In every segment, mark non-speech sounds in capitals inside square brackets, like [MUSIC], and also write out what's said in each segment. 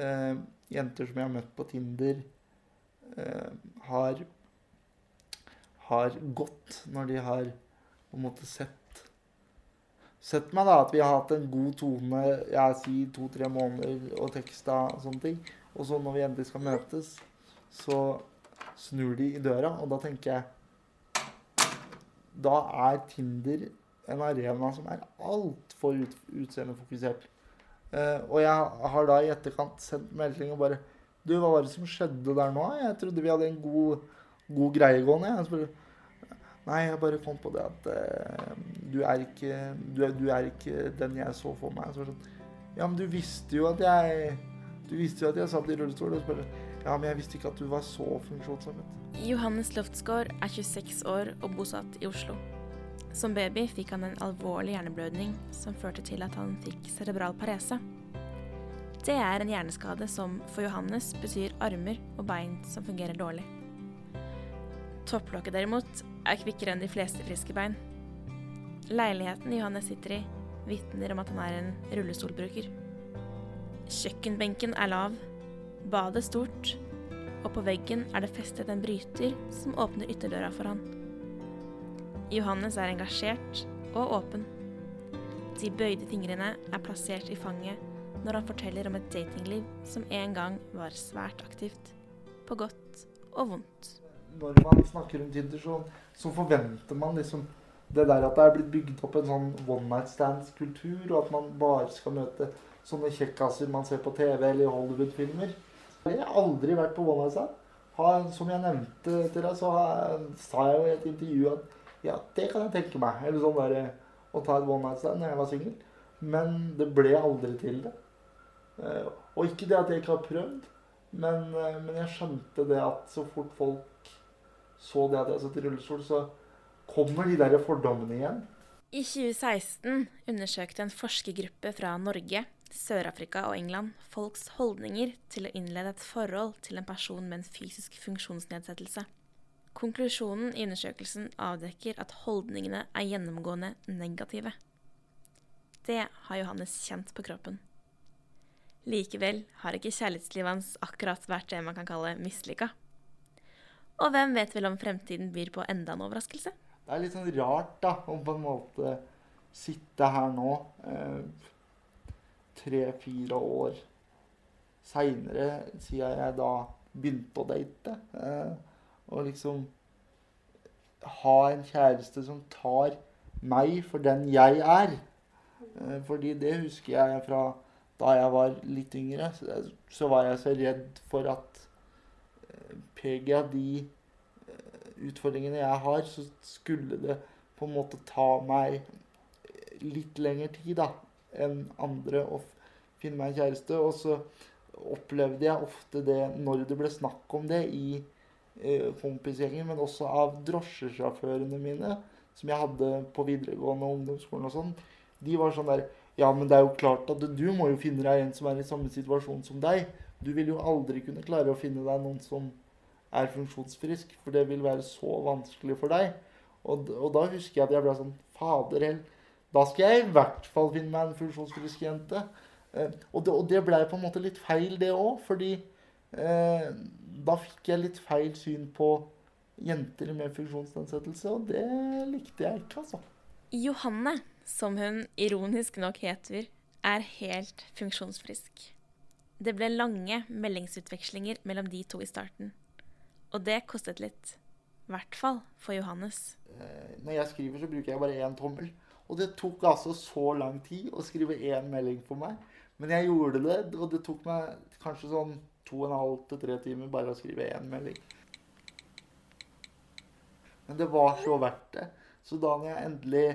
eh, jenter som jeg har møtt på Tinder, eh, har har gått når de har på en måte sett Sett meg, da, at vi har hatt en god tone jeg sier to-tre måneder og teksta og sånne ting. Og så når vi endelig skal møtes, så snur de i døra, og da tenker jeg Da er Tinder en arena som er altfor ut, utseendefokusert. Uh, og jeg har da i etterkant sendt melding og bare Du, hva var det som skjedde der nå? Jeg trodde vi hadde en god, god greie gående. Jeg spør, Nei, jeg bare kom på det at uh, du, er ikke, du, er, du, er ikke, den jeg så for meg. Så sånn, ja, men du visste jo at jeg Du visste jo at jeg satt i rullestol. Og spør, ja, men jeg visste ikke at du var så funksjonshemmet. Johannes Loftsgaard er 26 år og bosatt i Oslo. Som baby fikk han en alvorlig hjerneblødning som førte til at han fikk cerebral parese. Det er en hjerneskade som for Johannes betyr armer og bein som fungerer dårlig. Topplokket derimot er kvikkere enn de fleste friske bein. Leiligheten Johannes sitter i, vitner om at han er en rullestolbruker. Kjøkkenbenken er lav, badet stort, og på veggen er det festet en bryter som åpner ytterdøra for han. Johannes er engasjert og åpen. De bøyde fingrene er plassert i fanget når han forteller om et datingliv som en gang var svært aktivt, på godt og vondt når man snakker om Tinder, så, så, forventer man liksom det der at det er blitt bygd opp en sånn one night stands-kultur, og at man bare skal møte sånne kjekkaser man ser på TV eller i Hollywood-filmer. Jeg har aldri vært på one night stand. Som jeg nevnte til deg, så sa jeg jo i et intervju at ja, det kan jeg tenke meg. Eller sånn der, å ta et one night stand når jeg var singel. Men det ble aldri til det. Eh, og ikke det at jeg ikke har prøvd, men, eh, men jeg skjønte det at så fort folk så det at jeg satt i rullestol, så kommer de der fordommene igjen. I 2016 undersøkte en forskergruppe fra Norge, Sør-Afrika og England folks holdninger til å innlede et forhold til en person med en fysisk funksjonsnedsettelse. Konklusjonen i undersøkelsen avdekker at holdningene er gjennomgående negative. Det har Johannes kjent på kroppen. Likevel har ikke kjærlighetslivet hans akkurat vært det man kan kalle mislykka. Og hvem vet vel om fremtiden byr på enda en overraskelse? Det er litt sånn rart, da, å på en måte sitte her nå, eh, tre-fire år seinere, siden jeg da begynte å date, eh, og liksom ha en kjæreste som tar meg for den jeg er. Eh, fordi det husker jeg fra da jeg var litt yngre. Så, så var jeg så redd for at PGA de eh, utfordringene jeg har, så skulle det på en måte ta meg litt lengre tid da, enn andre å finne meg en kjæreste. Og så opplevde jeg ofte det når det ble snakk om det i eh, kompisgjengen, men også av drosjesjåførene mine, som jeg hadde på videregående og ungdomsskolen og sånn. De var sånn der Ja, men det er jo klart at du må jo finne deg en som er i samme situasjon som deg. Du vil jo aldri kunne klare å finne deg noen som er funksjonsfrisk, for det vil være så vanskelig for deg. Og, og da husker jeg at jeg ble sånn Fader hell, da skal jeg i hvert fall finne meg en funksjonsfrisk jente. Eh, og det, og det blei på en måte litt feil, det òg, fordi eh, da fikk jeg litt feil syn på jenter med funksjonsnedsettelse, og det likte jeg ikke, altså. Johanne, som hun ironisk nok heter, er helt funksjonsfrisk. Det ble lange meldingsutvekslinger mellom de to i starten. Og det kostet litt. I hvert fall for Johannes. Eh, når jeg skriver, så bruker jeg bare én tommel. Og det tok altså så lang tid å skrive én melding for meg. Men jeg gjorde det, og det tok meg kanskje sånn to og en halv til tre timer bare å skrive én melding. Men det var så verdt det. Så da når jeg endelig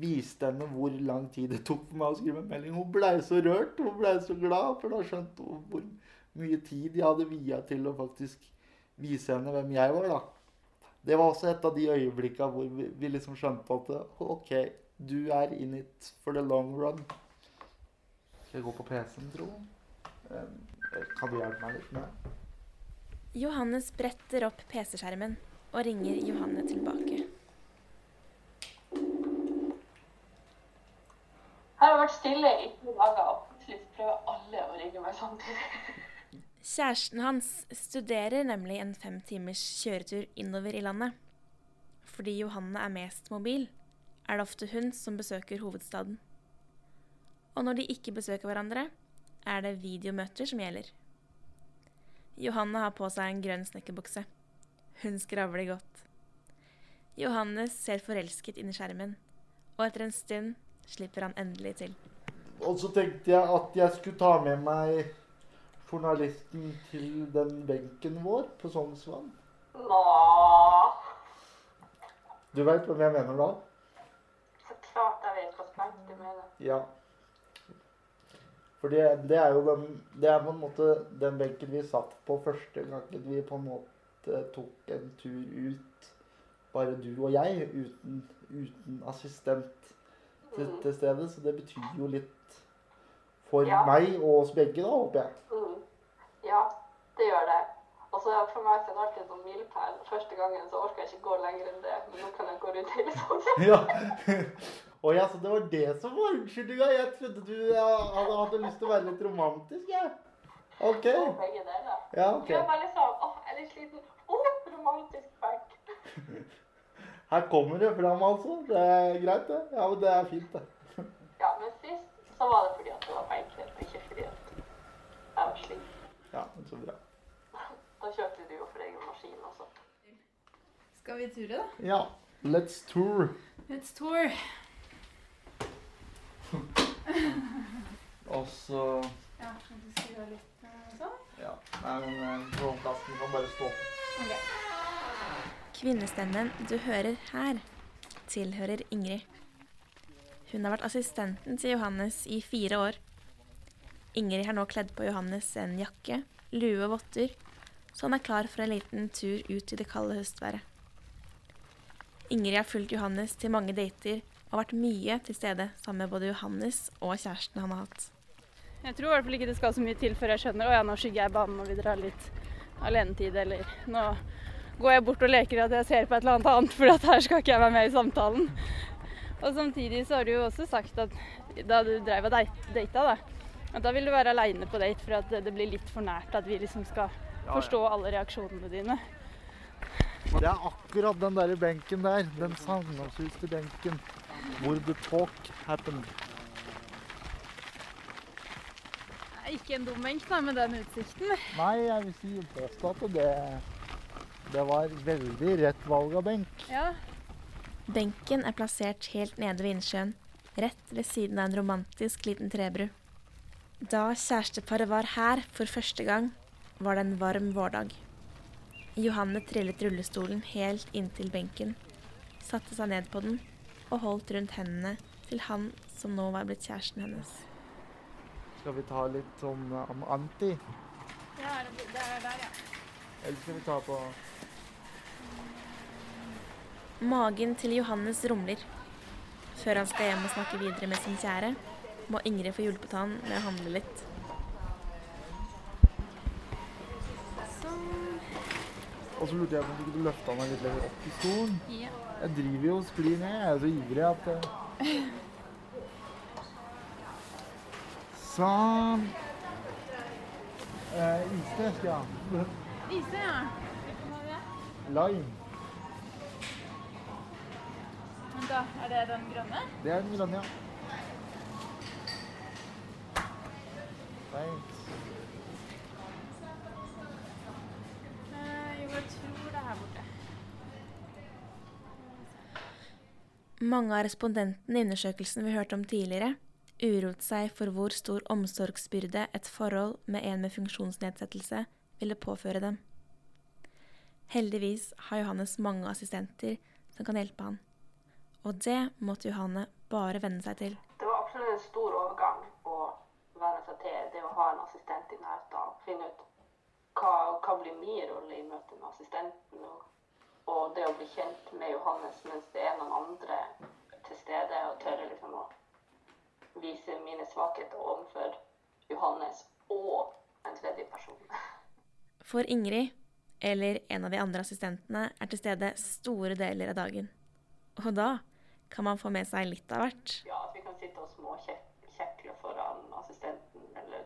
viste henne hvor lang tid det tok for meg å skrive en melding Hun blei så rørt, hun blei så glad, for da skjønte hun hvor mye tid jeg hadde via til å faktisk vise henne hvem jeg var, da. Det var også et av de øyeblikka hvor vi, liksom skjønte at OK, du er in it for the long run. Skal jeg gå på PC-en, tro? Kan du hjelpe meg litt med Johannes bretter opp PC-skjermen og ringer Johanne tilbake. Her har vært stille i to dager, og plutselig prøver alle å ringe meg samtidig. Kjæresten hans studerer nemlig en fem timers kjøretur innover i landet. Fordi Johanne er mest mobil, er det ofte hun som besøker hovedstaden. Og når de ikke besøker hverandre, er det videomøter som gjelder. Johanne har på seg en grønn snekkerbukse. Hun skravler godt. Johannes ser forelsket inn i skjermen, og etter en stund slipper han endelig til. Og så tenkte jeg at jeg skulle ta med meg journalisten til den benken vår på Sognsvann. Du veit hvem jeg mener da? så klart jeg vet hva du mener. Ja. For det, det er jo den Det er på en måte den benken vi satt på første gangen vi på en måte tok en tur ut. Bare du og jeg, uten, uten assistent til, til stede. Så det betyr jo litt for Ja. meg og oss begge, da, håper jeg. Mm. Ja, det gjør det. Og så for meg så er det alltid en sånn milepæl. Første gangen så orker jeg ikke gå lenger enn det, men nå kan jeg gå rundt hele sommeren. Ja. [LAUGHS] Å ja, så det var det som var unnskyldninga? Jeg trodde du hadde, hadde lyst til å være litt romantisk, jeg. OK. Og begge deler. Ja, Du er bare liksom åh, jeg er litt sliten. Åh, romantisk back. [LAUGHS] Her kommer det fram, altså. Det er greit, det. Ja, men det er fint, det. Ja, men sist så var det fordi at det var benklet, ikke fordi at jeg var sliten. Ja, men så bra. Da kjørte du jo for egen maskin også. Skal vi ture, da? Ja. Let's tour. Let's tour. Og så Ja, skal du skru av litt eh, sånn? Ja. Nei, men eh, kan bare stå. Ok. Kvinnestemmen du hører her, tilhører Ingrid. Hun har vært assistenten til Johannes i fire år. Ingrid har nå kledd på Johannes en jakke, lue og votter, så han er klar for en liten tur ut i det kalde høstværet. Ingrid har fulgt Johannes til mange dater og vært mye til stede sammen med både Johannes og kjæresten han har hatt. Jeg tror i hvert fall ikke det skal så mye til før jeg skjønner å ja, nå skygger jeg banen og vi drar litt alenetid, eller nå går jeg bort og leker at jeg ser på et eller annet annet, for at her skal ikke jeg være med i samtalen. Og samtidig så har du jo også sagt at da du dreiv og data, da, at da vil du være aleine på date for at det det blir litt for nært at vi liksom skal forstå alle reaksjonene dine. Det er akkurat den der benken der. Den sagnomsuste benken. Hvor the talk happened. Ikke en dum benk da, med den utsikten. Nei, jeg vil si påstå at det, det var veldig rett valg av benk. Ja, Benken er plassert helt nede ved innsjøen, rett ved siden av en romantisk liten trebru. Da kjæresteparet var her for første gang, var det en varm vårdag. Johanne trillet rullestolen helt inntil benken, satte seg ned på den og holdt rundt hendene til han som nå var blitt kjæresten hennes. Skal vi ta litt sånn um, anti? ja det er der, ja. Eller skal vi ta på Magen til Johannes rumler. Før han skal hjem og snakke videre med sin kjære, må Ingrid få hjulpet han med å handle litt. Så lurte jeg på om du kunne løfta meg litt lenger opp i stolen. Ja. Jeg driver jo og sklir ned. Jeg er så ivrig at eh. Sånn. Eh, iste skal jeg ha. Ja. Lime. Men da, er det den grønne? Det er den grønne, ja. Thanks. Mange av respondentene i undersøkelsen vi hørte om tidligere, uroet seg for hvor stor omsorgsbyrde et forhold med en med funksjonsnedsettelse ville påføre dem. Heldigvis har Johannes mange assistenter som kan hjelpe han. Og det måtte Johanne bare venne seg til. Det var absolutt en stor overgang å venne seg til det å ha en assistent i nærheten. Finne ut hva, hva blir min rolle i møte med assistenten. Og, og det å bli kjent med Johannes mens det er noen andre til stede, og tørre liksom å vise mine svakheter overfor Johannes og en tredje person. [LAUGHS] For Ingrid, eller en av de andre assistentene, er til stede store deler av dagen. Og da kan man få med seg litt av hvert. Ja, at vi kan sitte og småkjekle foran assistenten, eller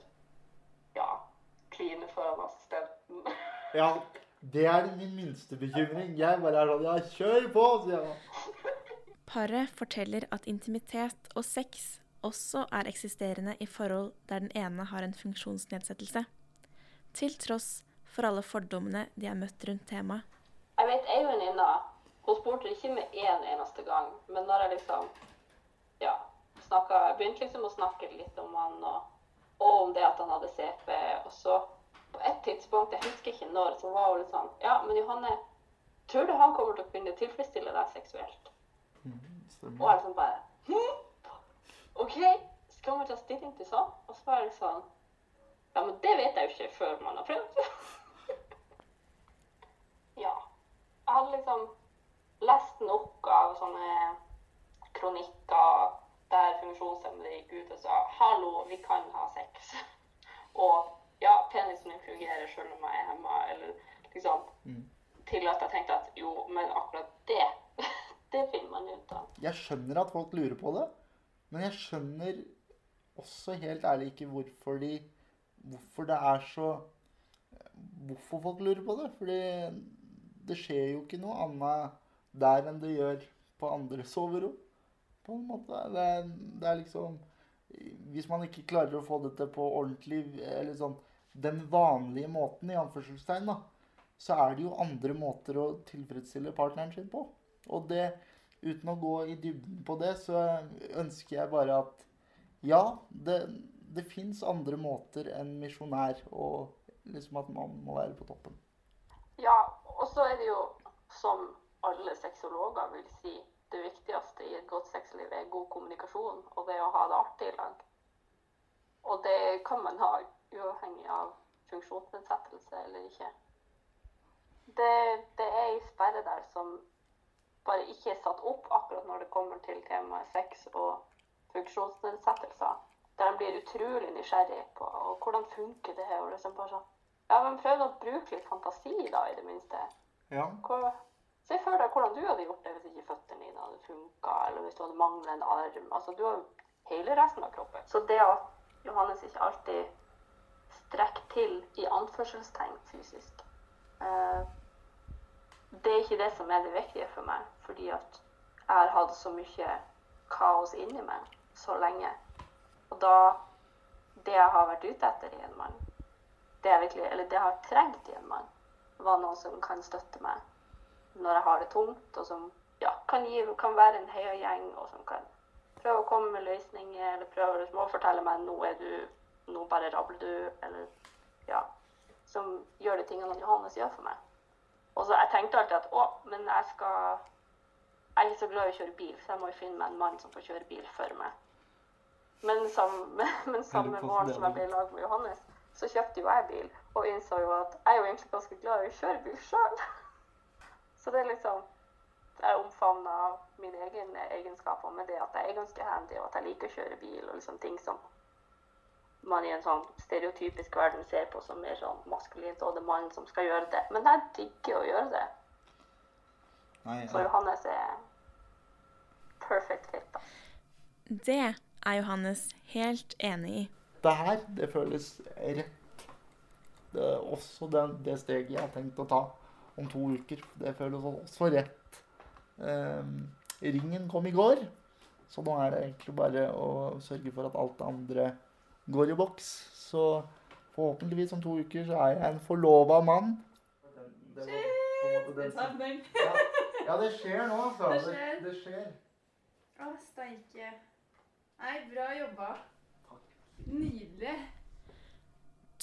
ja, kline foran assistenten. Ja, det er min minste bekymring. Jeg bare er sånn Ja, kjør på, sier jeg. Paret forteller at intimitet og sex også er eksisterende i forhold der den ene har en funksjonsnedsettelse. Til tross for alle fordommene de har møtt rundt temaet. Jeg vet ei venninne Hun spurte ikke med én eneste gang, men når jeg liksom ja, snakket, jeg begynte liksom å snakke litt om han og, og om det at han hadde CP, og så på et tidspunkt, jeg husker ikke når, så var hun litt sånn Ja, men Johanne, tror du han kommer til å kunne tilfredsstille deg seksuelt? Og jeg liksom bare hm? OK, skal vi ta stilling til sånn? Og så var jeg sånn Ja, men det vet jeg jo ikke før man har prøvd. [LAUGHS] ja. Jeg hadde liksom lest nok av sånne kronikker der funksjonshemmede gikk ut og sa 'hallo, vi kan ha sex'. [LAUGHS] og ja, penisen min fungerer selv om jeg er hemma, eller liksom Til at jeg tenkte at jo, men akkurat det, [LAUGHS] det finner man ut av. Jeg skjønner at folk lurer på det, men jeg skjønner også helt ærlig ikke hvorfor de Hvorfor det er så Hvorfor folk lurer på det. Fordi det skjer jo ikke noe annet der enn det gjør på andre soverom. På en måte. Det det er liksom Hvis man ikke klarer å få dette på ordentlig Eller sånn den vanlige måten, i anførselstegn, da, så er det jo andre måter å tilfredsstille partneren sin på. Og det, uten å gå i dybden på det, så ønsker jeg bare at ja, det, det fins andre måter enn misjonær, og liksom at man må være på toppen. Ja, og så er det jo, som alle sexologer vil si, det viktigste i et godt sexliv er god kommunikasjon, og det å ha det artig i lag. Og det kan man ha uavhengig av funksjonsnedsettelse eller ikke. Det, det er ei sperre der som bare ikke er satt opp akkurat når det kommer til temaet sex og funksjonsnedsettelser. Der en blir utrolig nysgjerrig på og hvordan funker det. og liksom bare sånn, Ja, men prøv å bruke litt fantasi, da, i det minste. Ja. Hvor, se for deg hvordan du hadde gjort det hvis ikke føttene dine hadde funka, eller hvis du hadde manglet en arm. Altså, du har jo hele resten av kroppen. Så det at Johannes ikke alltid strekker til i anførselstegn fysisk, eh, det er ikke det som er det viktige for meg. Fordi at jeg har hatt så mye kaos inni meg så lenge. Og da Det jeg har vært ute etter i en mann, det jeg virkelig, eller det jeg har trengt i en mann, var noen som kan støtte meg når jeg har det tungt, og som ja, kan, gi, kan være en heiagjeng, og som kan prøve å komme med løsninger, eller prøve liksom å fortelle meg nå er du, nå bare rabler du, eller ja, som gjør de tingene Johannes gjør for meg. Og så Jeg tenkte alltid at å, men jeg skal Jeg er ikke så glad i å kjøre bil, så jeg må jo finne meg en mann som får kjøre bil for meg. Men, sam, [LAUGHS] men samme morgen som jeg ble i lag med Johannes, så kjøpte jo jeg bil, og innså jo at jeg er jo egentlig ganske glad i å kjøre bil sjøl. Så det er liksom Jeg omfavner mine egne egenskaper med det at jeg er ganske handy, og at jeg liker å kjøre bil, og liksom ting som man i en sånn stereotypisk verden ser på som mer sånn maskulint, og det er mannen som skal gjøre det. Men jeg digger å gjøre det. Nei, Så Johannes er perfect fit. da. Det er Johannes helt enig i. det her, det føles rett. Det er også det, det steget jeg har tenkt å ta om to uker. Det føles også rett. Um, ringen kom i går, så nå er det egentlig bare å sørge for at alt det andre går i boks. Så forhåpentligvis om to uker så er jeg en forlova mann. Det, det var på en måte den ja, ja, det skjer nå, altså. Det Det, skjer. det skjer. Å, steike. Nei, bra jobba. Nydelig.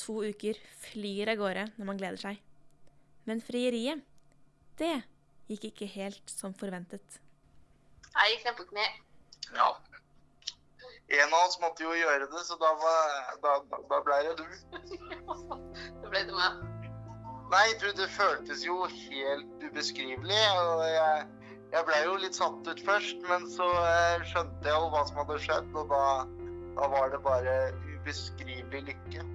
To uker flyr av gårde når man gleder seg. Men frieriet, det gikk ikke helt som forventet. Jeg gikk nedpå kne. Ja. En av oss måtte jo gjøre det, så da, var, da, da, ble det du. [LAUGHS] Da ble det meg. Nei, du, det føltes jo helt ubeskrivelig. Og jeg, jeg ble jo litt satt ut først, men så eh, skjønte jeg jo hva som hadde skjedd, og da, da var det bare ubeskrivelig lykke.